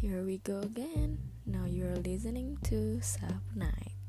here we go again. Now you're listening to Sub Night.